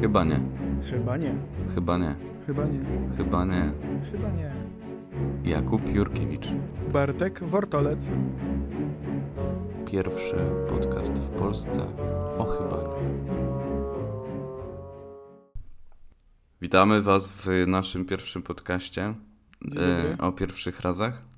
Chyba nie. Chyba nie. Chyba nie. Chyba nie. Chyba nie. Chyba nie. Jakub Jurkiewicz. Bartek Wortolec. Pierwszy podcast w Polsce o chybaniu. Witamy Was w naszym pierwszym podcaście e, o pierwszych razach.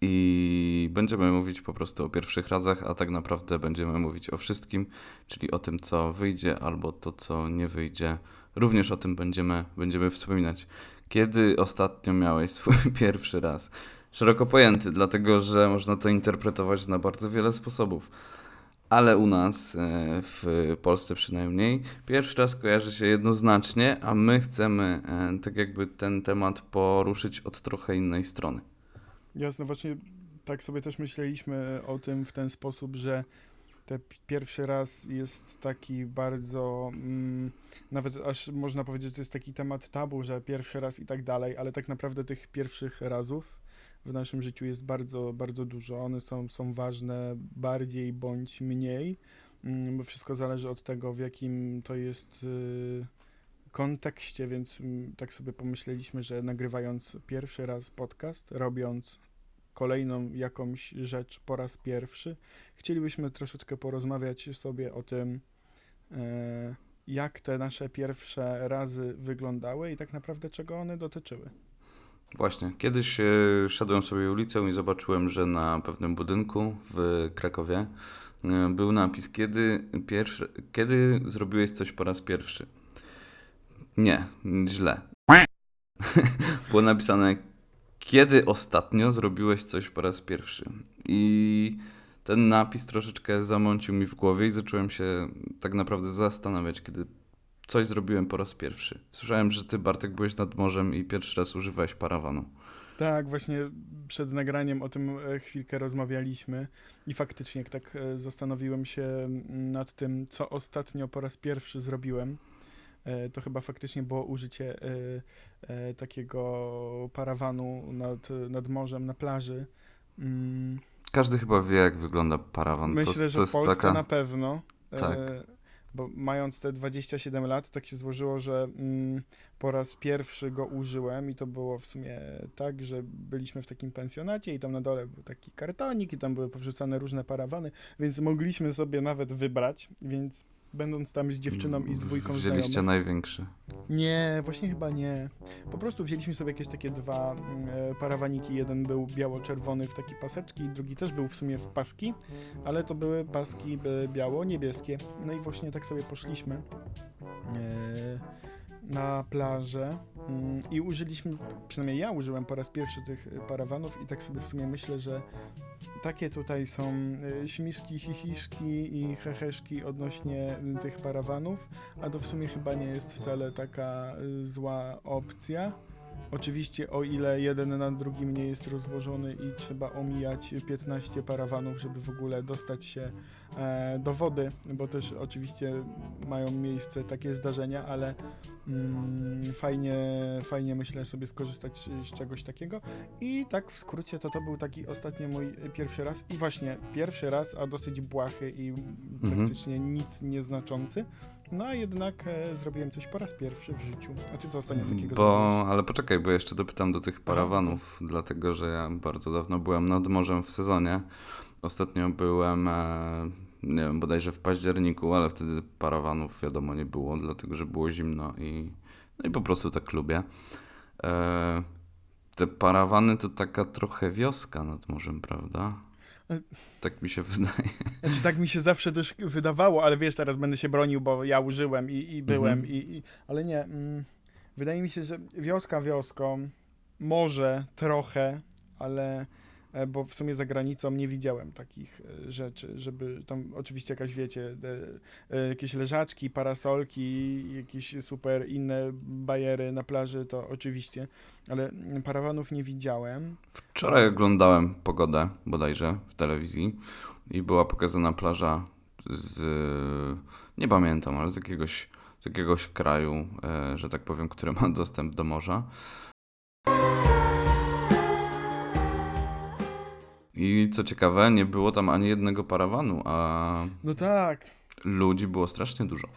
I będziemy mówić po prostu o pierwszych razach, a tak naprawdę będziemy mówić o wszystkim, czyli o tym, co wyjdzie albo to, co nie wyjdzie. Również o tym będziemy, będziemy wspominać. Kiedy ostatnio miałeś swój pierwszy raz? Szeroko pojęty, dlatego że można to interpretować na bardzo wiele sposobów. Ale u nas, e, w Polsce przynajmniej, pierwszy raz kojarzy się jednoznacznie, a my chcemy e, tak jakby ten temat poruszyć od trochę innej strony. Jasne, właśnie tak sobie też myśleliśmy o tym w ten sposób, że te pi- pierwszy raz jest taki bardzo, mm, nawet aż można powiedzieć, że jest taki temat tabu, że pierwszy raz i tak dalej, ale tak naprawdę tych pierwszych razów w naszym życiu jest bardzo, bardzo dużo. One są, są ważne bardziej bądź mniej, mm, bo wszystko zależy od tego, w jakim to jest y, kontekście, więc mm, tak sobie pomyśleliśmy, że nagrywając pierwszy raz podcast, robiąc kolejną jakąś rzecz po raz pierwszy, chcielibyśmy troszeczkę porozmawiać sobie o tym, e, jak te nasze pierwsze razy wyglądały i tak naprawdę czego one dotyczyły. Właśnie, kiedyś e, szedłem sobie ulicą i zobaczyłem, że na pewnym budynku w Krakowie e, był napis, kiedy, pierwszy, kiedy zrobiłeś coś po raz pierwszy. Nie, źle. Było napisane, kiedy ostatnio zrobiłeś coś po raz pierwszy. I ten napis troszeczkę zamącił mi w głowie i zacząłem się tak naprawdę zastanawiać, kiedy coś zrobiłem po raz pierwszy. Słyszałem, że ty, Bartek, byłeś nad morzem i pierwszy raz używałeś parawanu. Tak, właśnie przed nagraniem o tym e, chwilkę rozmawialiśmy i faktycznie tak e, zastanowiłem się mm, nad tym, co ostatnio po raz pierwszy zrobiłem. E, To chyba faktycznie było użycie e, e, takiego parawanu nad, nad morzem, na plaży. Mm, Każdy chyba wie, jak wygląda parawan. Myślę, to, że to w Polsce taka... na pewno. Tak. Bo mając te 27 lat, tak się złożyło, że mm, po raz pierwszy go użyłem i to było w sumie tak, że byliśmy w takim pensjonacie i tam na dole był taki kartonik i tam były powrzucane różne parawany, więc mogliśmy sobie nawet wybrać, więc będąc tam z dziewczyną i z dwójką Wzięliście znajomych... największy. Nie, właśnie chyba nie. Po prostu wzięliśmy sobie jakieś takie dwa mm, e, parawaniki. Jeden był biało-czerwony w takie paseczki, drugi też był w sumie w paski, ale to były paski biało-niebieskie. No i właśnie tak sobie poszliśmy e, na plażę mm, i użyliśmy, przynajmniej ja użyłem po raz pierwszy tych e, parawanów i tak sobie w sumie myślę, że takie tutaj są e, śmiszki, chichiszki i heheszki odnośnie e, tych parawanów a to w sumie chyba nie jest wcale taka y, zła opcja. Oczywiście o ile jeden na drugim nie jest rozłożony i trzeba omijać 15 parawanów, żeby w ogóle dostać się e, do wody, bo też oczywiście mają miejsce takie zdarzenia, ale mm, fajnie, fajnie myślę sobie skorzystać z, z czegoś takiego. I tak w skrócie to to był taki ostatni mój pierwszy raz i właśnie pierwszy raz, a dosyć błahy i praktycznie nic nieznaczący. No a jednak e, zrobiłem coś po raz pierwszy w życiu. A ty co ostatnio takiego Bo, zrobiłeś? ale poczekaj, bo jeszcze dopytam do tych parawanów, dlatego że ja bardzo dawno byłem nad morzem w sezonie. Ostatnio byłem, e, nie wiem, bodajże w październiku, ale wtedy parawanów wiadomo nie było, dlatego że było zimno i, no i po prostu tak lubię. E, te parawany to taka trochę wioska nad morzem, prawda? Tak mi się wydaje. Znaczy tak mi się zawsze też wydawało, ale wiesz, teraz będę się bronił, bo ja użyłem i, i byłem, Mhm. i, i, ale nie. Mm, wydaje mi się, że wioska wioską, może trochę, ale bo w sumie za granicą nie widziałem takich e, rzeczy, żeby tam oczywiście jakaś, wiecie, e, e, jakieś leżaczki, parasolki, jakieś super inne bajery na plaży, to oczywiście, ale parawanów nie widziałem. Wczoraj oglądałem pogodę bodajże w telewizji i była pokazana plaża z, nie pamiętam, ale z jakiegoś, z jakiegoś kraju, e, że tak powiem, który ma dostęp do morza. I co ciekawe, nie było tam ani jednego parawanu, a No tak, ludzi było strasznie dużo.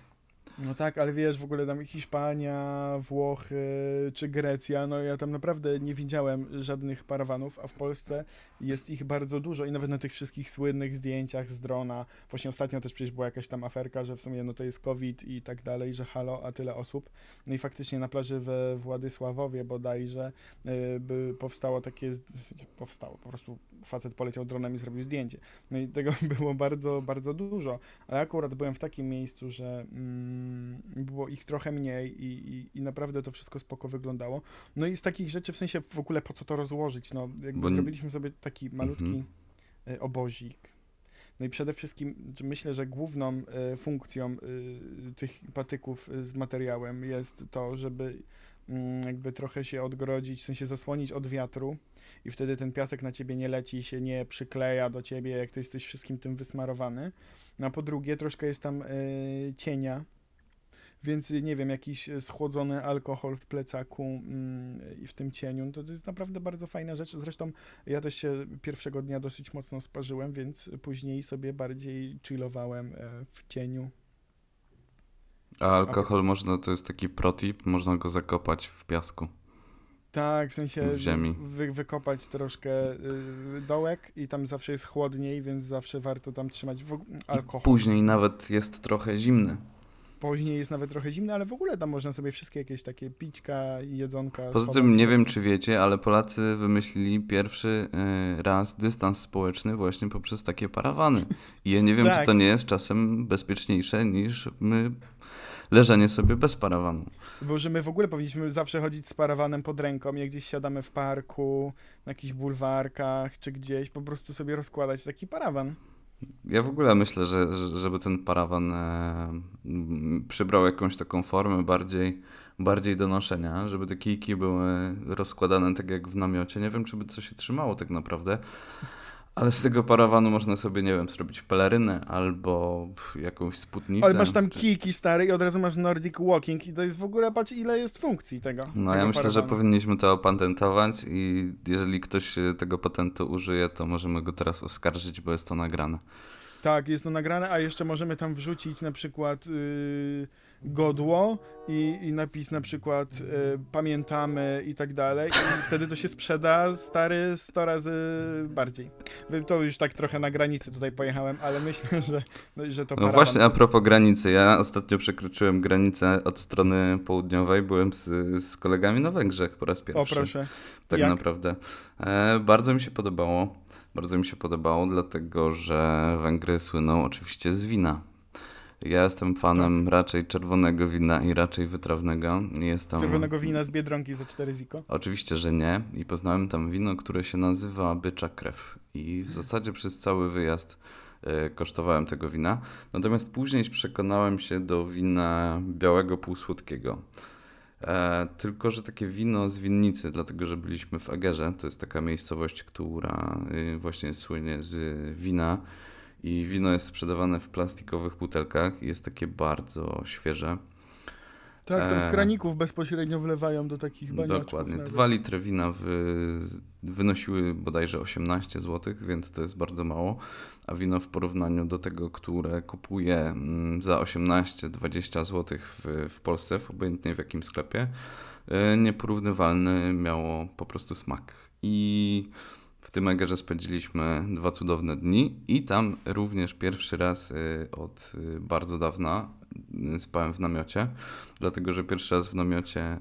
No tak, ale wiesz, w ogóle tam Hiszpania, Włochy czy Grecja, no ja tam naprawdę nie widziałem żadnych parawanów, a w Polsce jest ich bardzo dużo i nawet na tych wszystkich słynnych zdjęciach z drona, właśnie ostatnio też przecież była jakaś tam aferka, że w sumie no to jest COVID i tak dalej, że halo, a tyle osób. No i faktycznie na plaży we Władysławowie bodajże y, by powstało takie, powstało, po prostu facet poleciał dronem i zrobił zdjęcie. No i tego było bardzo, bardzo dużo, ale akurat byłem w takim miejscu, że mm, było ich trochę mniej i, i, i naprawdę to wszystko spoko wyglądało. No i z takich rzeczy, w sensie w ogóle po co to rozłożyć, no jakby Bo zrobiliśmy sobie taki malutki Mhm. y, obozik. No i przede wszystkim myślę, że główną y, funkcją y, tych patyków z materiałem jest to, żeby mm, jakby trochę się odgrodzić, w sensie zasłonić od wiatru i wtedy ten piasek na ciebie nie leci i się nie przykleja do ciebie, jak ty jesteś wszystkim tym wysmarowany. No a po drugie, troszkę jest tam cienia, więc nie wiem, jakiś y, schłodzony alkohol w plecaku mm, i w tym cieniu, no to, to jest naprawdę bardzo fajna rzecz. Zresztą ja też się pierwszego dnia dosyć mocno sparzyłem, więc później sobie bardziej chillowałem e, w cieniu. A alkohol można, to jest taki protip, można go zakopać w piasku. Tak, w sensie W ziemi. Wy, wykopać troszkę y, dołek i tam zawsze jest chłodniej, więc zawsze warto tam trzymać alkohol. później nawet jest trochę zimny. Później jest nawet trochę zimno, ale w ogóle tam można sobie wszystkie jakieś takie pićka i jedzonka Poza tym nie wiem, czy wiecie, ale Polacy wymyślili pierwszy y, raz dystans społeczny właśnie poprzez takie parawany. I ja nie wiem, czy Tak. to nie jest czasem bezpieczniejsze niż my leżenie sobie bez parawanu. Bo że my w ogóle powinniśmy zawsze chodzić z parawanem pod ręką, jak gdzieś siadamy w parku, na jakichś bulwarkach czy gdzieś, po prostu sobie rozkładać taki parawan. Ja w ogóle myślę, że, że żeby ten parawan e, przybrał jakąś taką formę bardziej, bardziej do noszenia, żeby te kijki były rozkładane tak jak w namiocie. Nie wiem, czy by to się trzymało tak naprawdę, ale z tego parawanu można sobie, nie wiem, zrobić pelerynę albo jakąś spódnicę. Ale masz tam czy- kijki stary i od razu masz Nordic Walking i to jest w ogóle, patrz ile jest funkcji tego. No tego ja myślę, że parawanu. powinniśmy to opatentować i jeżeli ktoś e, tego patentu użyje, to możemy go teraz oskarżyć, bo jest to nagrane. Tak, jest to nagrane, a jeszcze możemy tam wrzucić na przykład y, godło i, i napis na przykład y, pamiętamy i tak dalej i wtedy to się sprzeda stary 100 razy bardziej. To już tak trochę na granicy tutaj pojechałem, ale myślę, że, no, że to No właśnie, a propos granicy, ja ostatnio przekroczyłem granicę od strony południowej, byłem z, z kolegami na Węgrzech po raz O pierwszy. proszę. tak jak? naprawdę. E, bardzo mi się podobało. Bardzo mi się podobało, dlatego że Węgry słyną oczywiście z wina. Ja jestem fanem Tak. raczej czerwonego wina i raczej wytrawnego. Jestem... Czerwonego wina z Biedronki za 4 ziko. Oczywiście, że nie. I poznałem tam wino, które się nazywa Bycza Krew. I w zasadzie przez cały wyjazd e, kosztowałem tego wina. Natomiast później przekonałem się do wina białego półsłodkiego. E, tylko, że takie wino z winnicy, dlatego że byliśmy w Egerze, to jest taka miejscowość, która y, właśnie słynie z wina. I wino jest sprzedawane w plastikowych butelkach i jest takie bardzo świeże. Tak, tam z E. kraników bezpośrednio wlewają do takich baniaczków. Dokładnie. nawet. Dwa litry wina wy, wynosiły bodajże 18 zł, więc to jest bardzo mało. A wino w porównaniu do tego, które kupuję mm, za 18-20 zł w, w Polsce, w obojętnie w jakim sklepie, y, nieporównywalny miało po prostu smak. I w tym Egerze spędziliśmy dwa cudowne dni i tam również pierwszy raz y, od y, bardzo dawna y, spałem w namiocie, dlatego że pierwszy raz w namiocie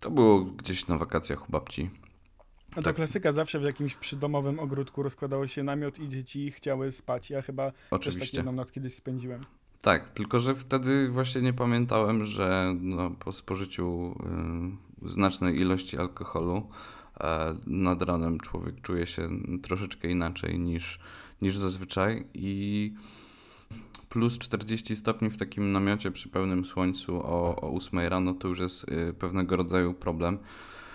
to było gdzieś na wakacjach u babci. No to tak. klasyka, zawsze w jakimś przydomowym ogródku rozkładało się namiot i dzieci chciały spać. Ja chyba też tak Oczywiście. jedną noc kiedyś spędziłem. Tak, tylko że wtedy właśnie nie pamiętałem, że no, po spożyciu y, znacznej ilości alkoholu nad ranem człowiek czuje się troszeczkę inaczej niż, niż zazwyczaj i plus 40 stopni w takim namiocie przy pełnym słońcu o, o 8 rano to już jest y, pewnego rodzaju problem.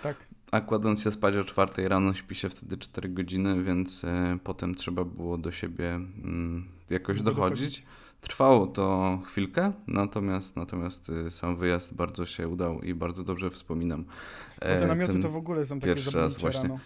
Tak. A kładąc się spać o 4 rano śpi się wtedy 4 godziny, więc e, potem trzeba było do siebie mm, jakoś dochodzić. Trwało to chwilkę, natomiast, natomiast y, sam wyjazd bardzo się udał i bardzo dobrze wspominam. Bo te E, namioty ten- to w ogóle są takie pierwszy raz właśnie. rano.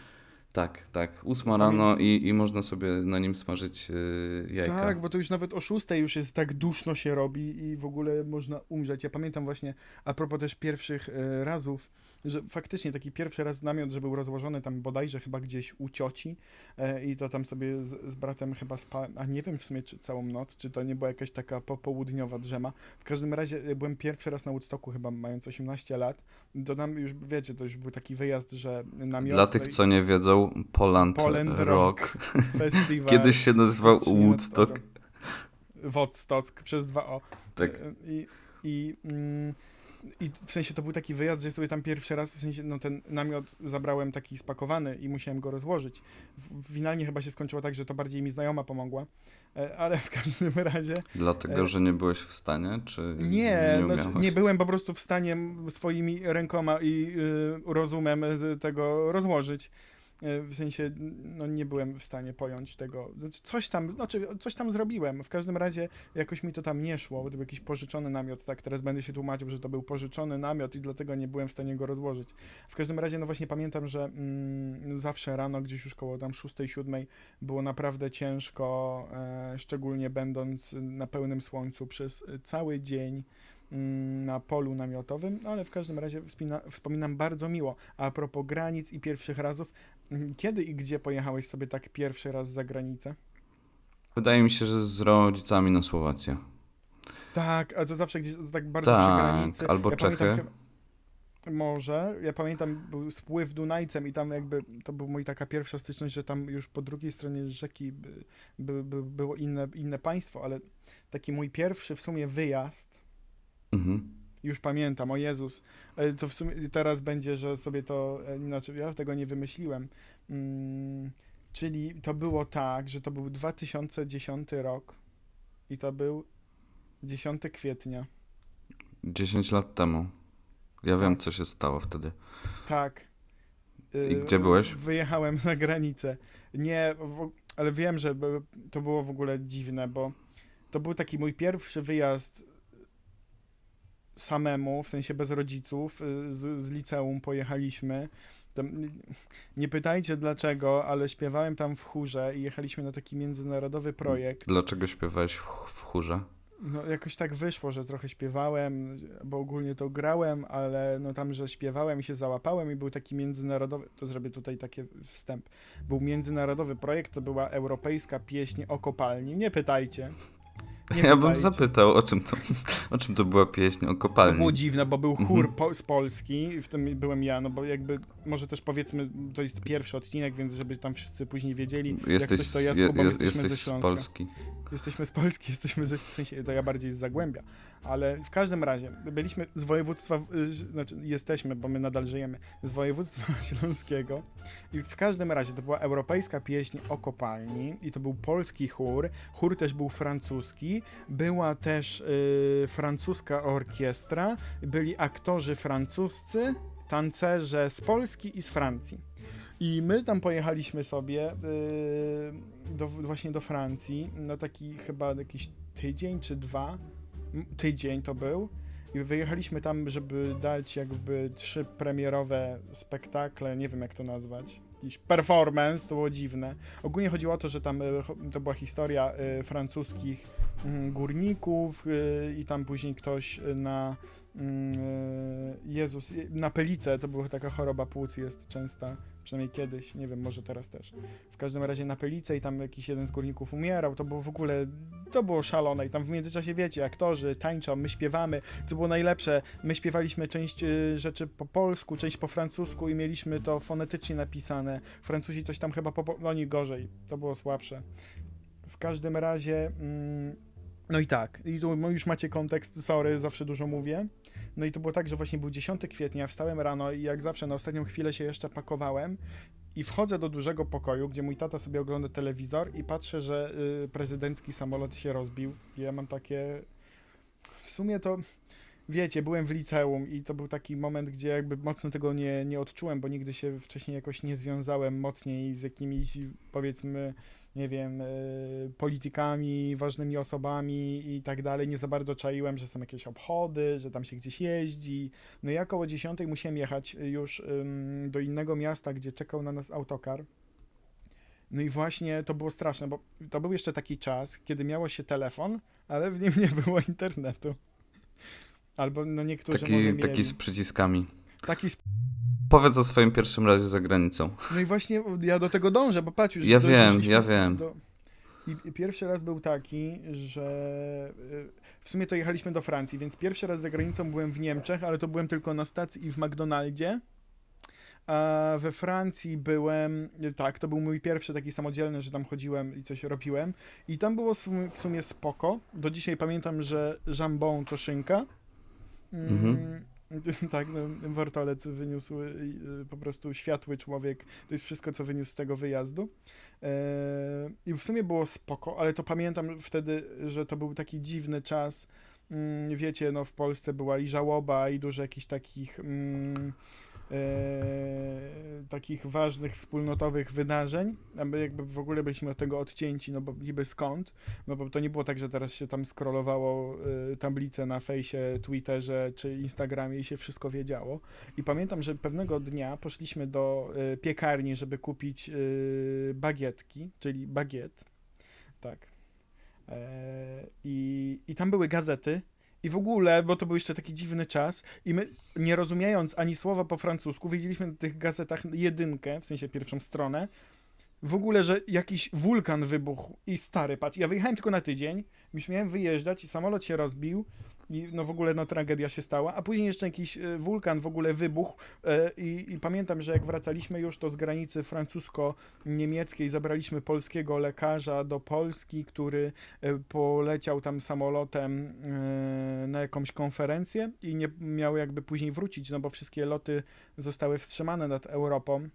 Tak, tak. Ósma rano i, i można sobie na nim smażyć yy, jajka. Tak, bo to już nawet o 6 już jest tak duszno się robi i w ogóle można umrzeć. Ja pamiętam właśnie, a propos też pierwszych e, razów, że faktycznie taki pierwszy raz namiot, że był rozłożony tam bodajże chyba gdzieś u cioci e, i to tam sobie z, z bratem chyba spałem, a nie wiem w sumie czy całą noc, czy to nie była jakaś taka popołudniowa drzema. W każdym razie e, byłem pierwszy raz na Woodstocku chyba mając 18 lat. To nam już, wiecie, to już był taki wyjazd, że namiot... Dla tych, no co nie wiedzą, Poland, Poland Rock. Kiedyś się nazywał Woodstock. Woodstock przez dwa O. Tak. I, i, mm, I w sensie to był taki wyjazd, że sobie tam pierwszy raz, w sensie no ten namiot zabrałem taki spakowany i musiałem go rozłożyć. Finalnie chyba się skończyło tak, że to bardziej mi znajoma pomogła, e, ale w każdym razie Dlatego, E, że nie byłeś w stanie, czy nie, nie znaczy, nie byłem po prostu w stanie swoimi rękoma i y, rozumem tego rozłożyć. Y, W sensie, no nie byłem w stanie pojąć tego. Znaczy, Coś tam, znaczy, coś tam zrobiłem. W każdym razie jakoś mi to tam nie szło. To był jakiś pożyczony namiot, tak? Teraz będę się tłumaczył, że to był pożyczony namiot i dlatego nie byłem w stanie go rozłożyć. W każdym razie, no właśnie pamiętam, że mm, zawsze rano, gdzieś już koło tam 6-7 było naprawdę ciężko, e, szczególnie będąc na pełnym słońcu przez e, cały dzień mm, na polu namiotowym, ale w każdym razie wspina, wspominam bardzo miło. A propos granic i pierwszych razów, kiedy i gdzie pojechałeś sobie tak pierwszy raz za granicę? Wydaje mi się, że z rodzicami na Słowację. Tak, a to zawsze gdzieś to tak bardzo przy Tak, granicy. albo ja Czechy. Pamiętam, może. Ja pamiętam, był spływ Dunajcem i tam jakby to była moja taka pierwsza styczność, że tam już po drugiej stronie rzeki by, by, by było inne, inne państwo, ale taki mój pierwszy w sumie wyjazd, Mhm. Już pamiętam, o Jezus, e, to w sumie teraz będzie, że sobie to, e, znaczy ja tego nie wymyśliłem, mm, czyli to było tak, że to był 2010 rok i to był 10 kwietnia. 10 lat temu. Ja wiem, co się stało wtedy. Tak. I Y, gdzie byłeś? Wyjechałem za granicę. Nie, ale wiem, że to było w ogóle dziwne, bo to był taki mój pierwszy wyjazd samemu, w sensie bez rodziców. y, Z, z liceum pojechaliśmy. Tam, nie pytajcie dlaczego, ale śpiewałem tam w chórze i jechaliśmy na taki międzynarodowy projekt. Dlaczego śpiewałeś w, w chórze? No jakoś tak wyszło, że trochę śpiewałem, bo ogólnie to grałem, ale no tam, że śpiewałem i się załapałem i był taki międzynarodowy, to zrobię tutaj taki wstęp, był międzynarodowy projekt, to była europejska pieśń o kopalni, nie pytajcie. Nie ja bym zapytał, o czym to, o czym to była pieśń o To kopalni. było dziwne, bo był chór Mhm. po, z Polski, w tym byłem ja, no bo jakby, może też powiedzmy, to jest pierwszy odcinek, więc żeby tam wszyscy później wiedzieli, Jesteś, jak coś to ja z je- Kubą je- jesteśmy ze z. Polski. Jesteśmy z Polski, jesteśmy ze, w sensie, to ja bardziej z Zagłębia, ale w każdym razie byliśmy z województwa, y, znaczy jesteśmy, bo my nadal żyjemy, z województwa śląskiego i w każdym razie to była europejska pieśń o kopalni i to był polski chór, chór też był francuski, była też y, francuska orkiestra, byli aktorzy francuscy, tancerze z Polski i z Francji. I my tam pojechaliśmy sobie yy, do, właśnie do Francji na taki chyba jakiś tydzień czy dwa. Tydzień to był. I wyjechaliśmy tam, żeby dać jakby trzy premierowe spektakle, nie wiem jak to nazwać. Jakiś performance, to było dziwne. Ogólnie chodziło o to, że tam y, to była historia y, francuskich górników y, i tam później ktoś na mm, y, Jezus, y, na pelicę, to była taka choroba płuc jest częsta, przynajmniej kiedyś, nie wiem, może teraz też. W każdym razie na pelicę i tam jakiś jeden z górników umierał, to było w ogóle, to było szalone i tam w międzyczasie, wiecie, aktorzy tańczą, my śpiewamy, co było najlepsze, my śpiewaliśmy część rzeczy po polsku, część po francusku i mieliśmy to fonetycznie napisane. Francuzi coś tam chyba po no oni gorzej, to było słabsze. W każdym razie, mm, no i tak, i tu już macie kontekst, sorry, zawsze dużo mówię. No i to było tak, że właśnie był 10 kwietnia, wstałem rano i jak zawsze na ostatnią chwilę się jeszcze pakowałem i wchodzę do dużego pokoju, gdzie mój tata sobie ogląda telewizor i patrzę, że y, prezydencki samolot się rozbił. I ja mam takie... W sumie to... Wiecie, byłem w liceum i to był taki moment, gdzie jakby mocno tego nie, nie odczułem, bo nigdy się wcześniej jakoś nie związałem mocniej z jakimiś, powiedzmy, nie wiem, y, politykami, ważnymi osobami i tak dalej. Nie za bardzo czaiłem, że są jakieś obchody, że tam się gdzieś jeździ. No i ja około 10 musiałem jechać już ym, do innego miasta, gdzie czekał na nas autokar. No i właśnie to było straszne, bo to był jeszcze taki czas, kiedy miało się telefon, ale w nim nie było internetu. Albo no niektórzy Taki, taki z przyciskami. Taki sp- Powiedz o swoim pierwszym razie za granicą. No i właśnie ja do tego dążę, bo patrz już... Ja wiem, ja wiem. Do... I, pierwszy raz był taki, że y, w sumie to jechaliśmy do Francji, więc pierwszy raz za granicą byłem w Niemczech, ale to byłem tylko na stacji i w McDonaldzie. A we Francji byłem, tak, to był mój pierwszy taki samodzielny, że tam chodziłem i coś robiłem. I tam było w sumie- w sumie spoko. Do dzisiaj pamiętam, że jambon to szynka. Mm, Mhm. Tak, no, Wortolec wyniósł y, y, po prostu światły człowiek. To jest wszystko, co wyniósł z tego wyjazdu. E, I w sumie było spoko, ale to pamiętam wtedy, że to był taki dziwny czas. Mm, Wiecie, no w Polsce była i żałoba, i dużo jakichś takich mm, e, takich ważnych wspólnotowych wydarzeń, my jakby w ogóle byliśmy od tego odcięci, no bo niby skąd, no bo to nie było tak, że teraz się tam scrollowało y, tablice na fejsie, Twitterze czy Instagramie i się wszystko wiedziało. I pamiętam, że pewnego dnia poszliśmy do y, piekarni, żeby kupić y, bagietki, czyli bagiet, tak. E, I, I tam były gazety. I w ogóle, bo to był jeszcze taki dziwny czas i my, nie rozumiejąc ani słowa po francusku, wiedzieliśmy na tych gazetach jedynkę, w sensie pierwszą stronę, w ogóle, że jakiś wulkan wybuchł i stary, patrz, ja wyjechałem tylko na tydzień, już miałem wyjeżdżać i samolot się rozbił i no w ogóle no tragedia się stała, a później jeszcze jakiś e, wulkan w ogóle wybuchł e, i, i pamiętam, że jak wracaliśmy już to z granicy francusko-niemieckiej zabraliśmy polskiego lekarza do Polski, który e, poleciał tam samolotem na jakąś konferencję i nie miał jakby później wrócić, no bo wszystkie loty zostały wstrzymane nad Europą.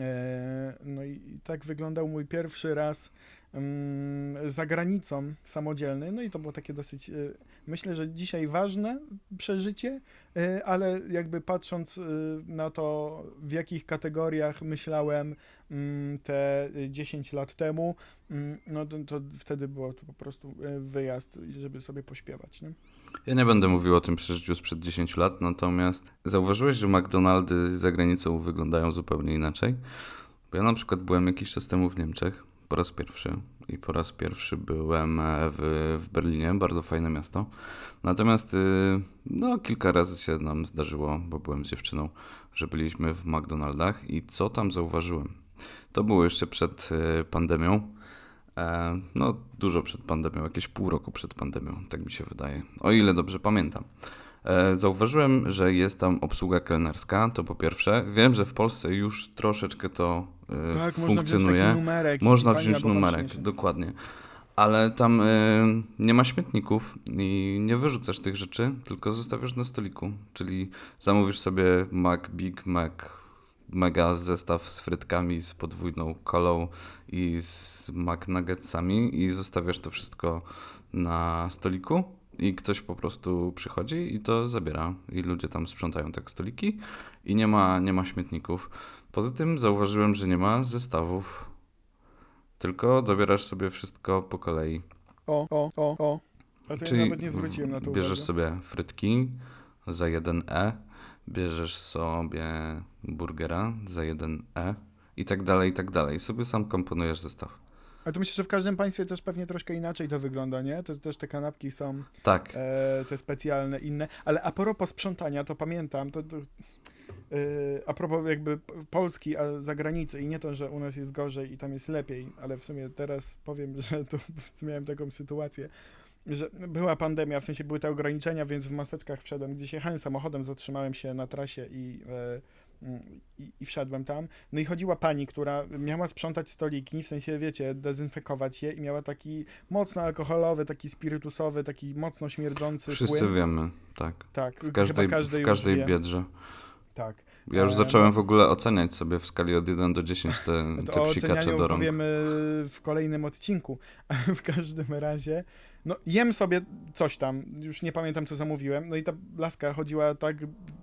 E, No i tak wyglądał mój pierwszy raz mm, za granicą samodzielny. No i to było takie dosyć, e, myślę, że dzisiaj ważne przeżycie, e, ale jakby patrząc na to, w jakich kategoriach myślałem te 10 lat temu, mm, no to, to wtedy było to po prostu e, wyjazd, żeby sobie pośpiewać. Nie? Ja nie będę mówił o tym przeżyciu sprzed 10 lat, natomiast zauważyłeś, że McDonaldy za granicą wyglądają zupełnie inaczej? Bo ja na przykład byłem jakiś czas temu w Niemczech po raz pierwszy i po raz pierwszy byłem e, w, w Berlinie, bardzo fajne miasto. Natomiast y, no, kilka razy się nam zdarzyło, bo byłem z dziewczyną, że byliśmy w McDonaldach i co tam zauważyłem? To było jeszcze przed y, pandemią. E, No, dużo przed pandemią, jakieś pół roku przed pandemią, tak mi się wydaje, o ile dobrze pamiętam. E, Zauważyłem, że jest tam obsługa kelnerska, to po pierwsze. Wiem, że w Polsce już troszeczkę to e, Tak, można wziąć funkcjonuje. numerek. Można wziąć numerek, dokładnie. Ale tam e, nie ma śmietników i nie wyrzucasz tych rzeczy, tylko zostawiasz na stoliku. Czyli zamówisz sobie Mac, Big Mac, mega zestaw z frytkami, z podwójną kolą i z McNuggetsami i zostawiasz to wszystko na stoliku i ktoś po prostu przychodzi i to zabiera i ludzie tam sprzątają tak stoliki i nie ma, nie ma śmietników. Poza tym zauważyłem, że nie ma zestawów, tylko dobierasz sobie wszystko po kolei. O, o, o, o. A to ja nawet nie zwróciłem na to bierzesz uwagi. sobie frytki za 1E, bierzesz sobie burgera za 1E i tak dalej, i tak dalej. Sobie sam komponujesz zestaw. Ale to myślę, że w każdym państwie też pewnie troszkę inaczej to wygląda, nie? To też te kanapki są Tak, e, te specjalne, inne. Ale a propos sprzątania, to pamiętam, to, to e, a propos jakby Polski, a zagranicy i nie to, że u nas jest gorzej i tam jest lepiej, ale w sumie teraz powiem, że tu miałem taką sytuację, że była pandemia, w sensie były te ograniczenia, więc w maseczkach wszedłem, gdzieś jechałem samochodem, zatrzymałem się na trasie i, e, mm, i, i wszedłem tam. No i chodziła pani, która miała sprzątać stoliki, w sensie, wiecie, dezynfekować je i miała taki mocno alkoholowy, taki spirytusowy, taki mocno śmierdzący wszyscy płyn. wiemy, tak. Tak, W każdej, w każdej biedrze. Tak. Ja już E, zacząłem w ogóle oceniać sobie w skali od 1 do 10 te, te psikacze do rąk. powiemy w kolejnym odcinku. W każdym razie, no jem sobie coś tam, już nie pamiętam co zamówiłem, no i ta laska chodziła tak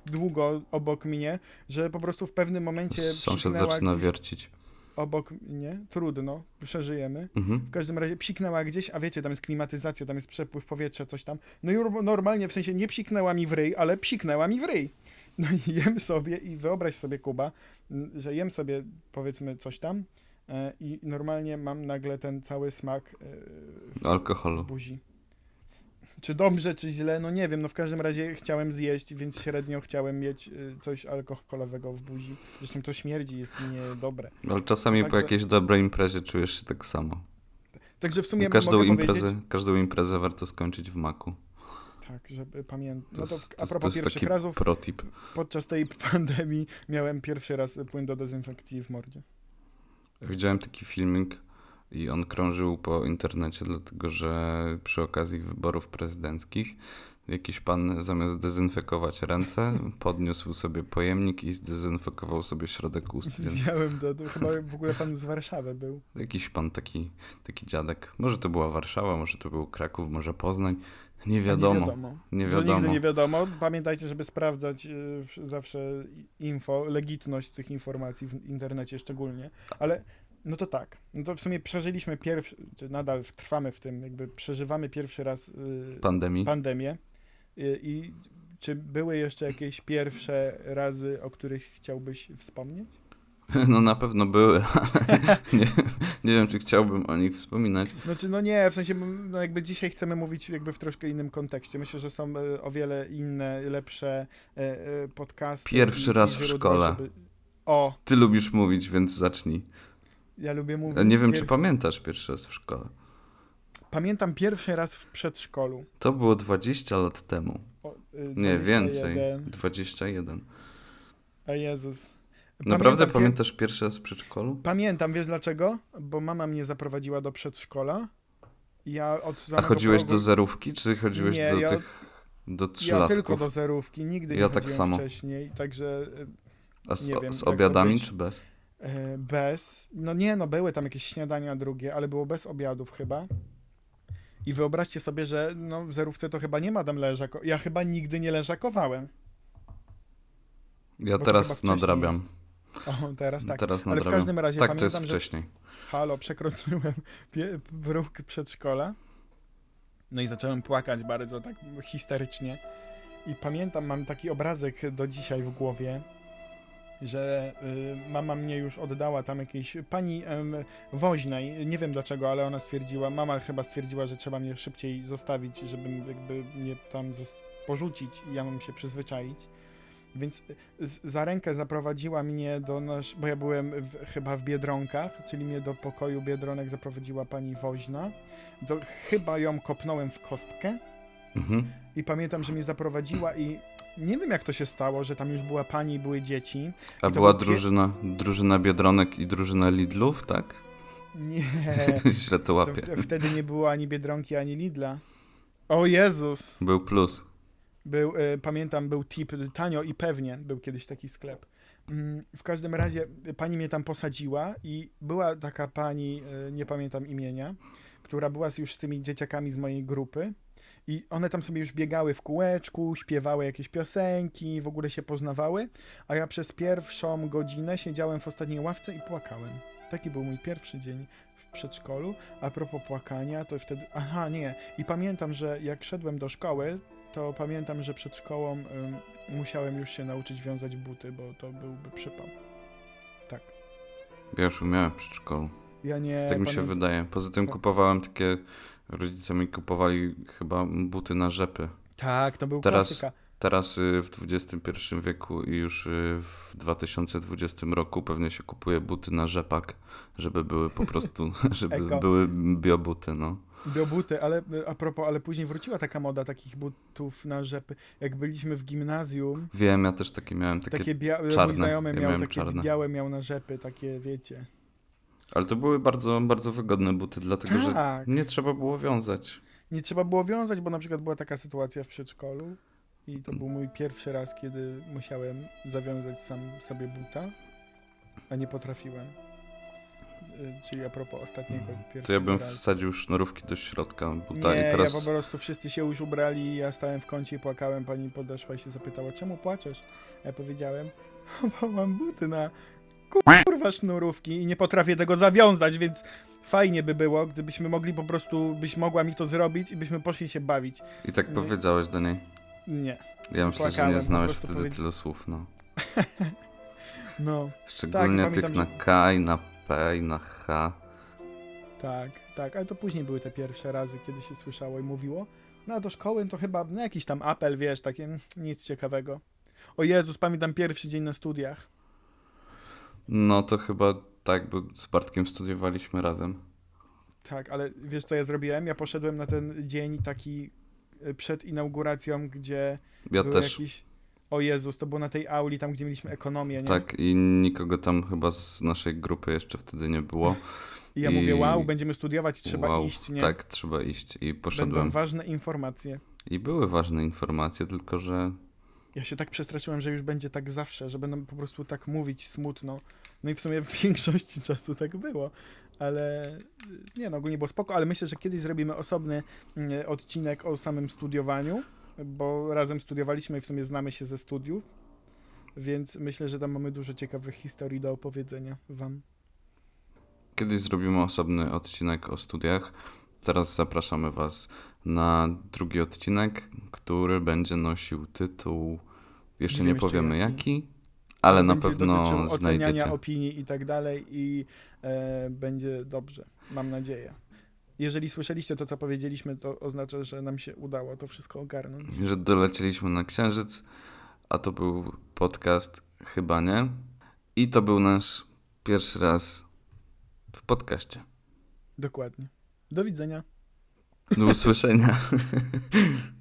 długo obok mnie, że po prostu w pewnym momencie Sąsiad zaczyna gdzieś wiercić. obok mnie, trudno, przeżyjemy. Mhm. W każdym razie psiknęła gdzieś, a wiecie, tam jest klimatyzacja, tam jest przepływ powietrza, coś tam. No i normalnie, w sensie nie psiknęła mi w ryj, ale psiknęła mi w ryj. No i jem sobie i wyobraź sobie, Kuba, że jem sobie powiedzmy coś tam, e, i normalnie mam nagle ten cały smak e, Alkoholu. w buzi. Czy dobrze, czy źle, no nie wiem, no w każdym razie chciałem zjeść, więc średnio chciałem mieć y, coś alkoholowego w buzi. Zresztą to śmierdzi, jest niedobre. Ale czasami po Także- jakiejś dobrej imprezie czujesz się tak samo. Także w sumie Każdą mogę imprezę, powiedzieć... każdą imprezę warto skończyć w maku. Tak, żeby pamiętać. To No to to, a to propos jest pierwszych razów, protip. podczas tej pandemii miałem pierwszy raz płyn do dezynfekcji w mordzie. Widziałem taki filmik i on krążył po internecie, dlatego że przy okazji wyborów prezydenckich jakiś pan zamiast dezynfekować ręce, podniósł sobie pojemnik i zdezynfekował sobie środek ust, więc Widziałem to, to chyba w ogóle pan z Warszawy był. jakiś pan taki, taki dziadek. Może to była Warszawa, może to był Kraków, może Poznań. Nie wiadomo. Nie wiadomo. Nie nigdy nie wiadomo. Pamiętajcie, żeby sprawdzać w- zawsze info, legitność tych informacji w internecie szczególnie. Ale no to tak. No to w sumie przeżyliśmy pierwszy, czy nadal trwamy w tym, jakby przeżywamy pierwszy raz y, Pandemii. pandemię. Y, I czy były jeszcze jakieś pierwsze razy, o których chciałbyś wspomnieć? No na pewno były, ale nie, nie wiem, czy chciałbym o nich wspominać. Znaczy, no nie, w sensie, no jakby dzisiaj chcemy mówić jakby w troszkę innym kontekście. Myślę, że są e, o wiele inne, lepsze e, e, podcasty. Pierwszy i- raz i w szkole. żeby- O, Ty lubisz mówić, więc zacznij. ja lubię mówić. Nie wiem, czy pamiętasz pierwszy raz w szkole. Pamiętam pierwszy raz w przedszkolu. To było 20 lat temu. O, y, Nie, więcej. 21. 21. A Jezus. Naprawdę pamiętasz pierwszy raz w przedszkolu? Pamiętam, wiesz dlaczego? Bo mama mnie zaprowadziła do przedszkola. Ja od A chodziłeś progu- do zerówki, czy chodziłeś Nie, do ja- tych do Ja trzylatków? tylko do zerówki, nigdy nie Ja tak chodziłem samo. wcześniej, także y, A z, nie wiem, z obiadami, czy bez? E, Bez. No nie, no były tam jakieś śniadania drugie, ale było bez obiadów chyba. I wyobraźcie sobie, że no, w zerówce to chyba nie ma tam leżako. Ja chyba nigdy nie leżakowałem. Ja Bo teraz nadrabiam. O, teraz tak. Teraz Ale w każdym razie tak, to jest pamiętam, że wcześniej. halo, przekroczyłem próg przedszkola. No i zacząłem płakać bardzo tak histerycznie. I pamiętam, mam taki obrazek do dzisiaj w głowie, że y, mama mnie już oddała tam jakiejś pani woźnej, nie wiem dlaczego, ale ona stwierdziła, mama chyba stwierdziła, że trzeba mnie szybciej zostawić, żebym jakby mnie tam porzucić i ja mam się przyzwyczaić. Więc z, za rękę zaprowadziła mnie do nasz, bo ja byłem w, chyba w Biedronkach, czyli mnie do pokoju Biedronek zaprowadziła pani woźna. Do, chyba ją kopnąłem w kostkę Mhm. i pamiętam, że mnie zaprowadziła i nie wiem jak to się stało, że tam już była pani i były dzieci. A to była był drużyna, drużyna Biedronek i drużyna Lidlów, tak? Nie, Źle to to łapię. w, wtedy nie było ani Biedronki, ani Lidla. O Jezus! Był plus. Był, e, pamiętam, był tip tanio i pewnie, był kiedyś taki sklep. Mm, w każdym razie e, pani mnie tam posadziła i była taka pani, e, nie pamiętam imienia, która była już z tymi dzieciakami z mojej grupy i one tam sobie już biegały w kółeczku, śpiewały jakieś piosenki, w ogóle się poznawały, a ja przez pierwszą godzinę siedziałem w ostatniej ławce i płakałem. Taki był mój pierwszy dzień w przedszkolu. A propos płakania, to wtedy. Aha, nie. I pamiętam, że jak szedłem do szkoły, to pamiętam, że przed szkołą ym, musiałem już się nauczyć wiązać buty, bo to byłby przypał. Tak. Ja już umiałem w przedszkolu. Ja nie. Tak mi się pamiętam- wydaje. Poza tym Pa- kupowałem takie... Rodzice mi kupowali chyba buty na rzepy. Tak, to był Teraz- klasyka. Teraz y, w XXI wieku i już y, w 2020 roku pewnie się kupuje buty na rzepak, żeby były po prostu, żeby Eko. były biobuty, no. Do buty, ale a propos, ale później wróciła taka moda takich butów na rzepy. Jak byliśmy w gimnazjum, Wiem, ja też takie miałem, takie... takie, bia- mój czarne. znajomy Ja miał takie czarne. białe, miał na rzepy, takie wiecie. Ale to były bardzo, bardzo wygodne buty, dlatego że Tak. nie trzeba było wiązać. Nie trzeba było wiązać, bo na przykład była taka sytuacja w przedszkolu i to był mój pierwszy raz, kiedy musiałem zawiązać sam sobie buta, a nie potrafiłem. Y, Czyli a propos ostatniego pierwszego To ja bym razu. wsadził sznurówki do środka buta Nie, i teraz... ja po prostu wszyscy się już ubrali, ja stałem w kącie i płakałem, pani podeszła i się zapytała, czemu płaczesz? Ja powiedziałem, bo mam buty na kurwa sznurówki i nie potrafię tego zawiązać, więc fajnie by było, gdybyśmy mogli po prostu, byś mogła mi to zrobić i byśmy poszli się bawić. I tak Nie. powiedziałeś do niej. Nie. Ja myślę, że Płakałem, nie po znałeś wtedy powiedzi- tylu słów, no. No, Szczególnie Tak, tych na że- K i na P i na H. Tak, tak, ale to później były te pierwsze razy, kiedy się słyszało i mówiło. No a do szkoły to chyba no, jakiś tam apel, wiesz, takie mm, nic ciekawego. O Jezus, pamiętam pierwszy dzień na studiach. No to chyba tak, bo z Bartkiem studiowaliśmy razem. Tak, ale wiesz co ja zrobiłem? Ja poszedłem na ten dzień taki y, przed inauguracją, gdzie Ja był też. jakiś... O Jezus, to było na tej auli, tam gdzie mieliśmy ekonomię, nie? Tak, i nikogo tam chyba z naszej grupy jeszcze wtedy nie było. I ja i- mówię, wow, będziemy studiować, trzeba wow, iść, nie? Tak, trzeba iść. I Będą poszedłem. ważne informacje. I były ważne informacje, tylko że Ja się tak przestraszyłem, że już będzie tak zawsze, że będą po prostu tak mówić smutno. No i w sumie w większości czasu tak było. Ale nie no, ogólnie było spoko, ale myślę, że kiedyś zrobimy osobny y, odcinek o samym studiowaniu, bo razem studiowaliśmy i w sumie znamy się ze studiów, więc myślę, że tam mamy dużo ciekawych historii do opowiedzenia wam. kiedyś zrobimy osobny odcinek o studiach. Teraz zapraszamy Was na drugi odcinek, który będzie nosił tytuł. Jeszcze Nie nie, wiem jeszcze powiemy jaki. jaki, ale na pewno znajdziecie. opinii i tak dalej i e, będzie dobrze, mam nadzieję. Jeżeli słyszeliście to, co powiedzieliśmy, to oznacza, że nam się udało to wszystko ogarnąć. Że dolecieliśmy na Księżyc, a to był podcast Chyba nie. I to był nasz pierwszy raz w podcaście. Dokładnie. Do widzenia. Do usłyszenia.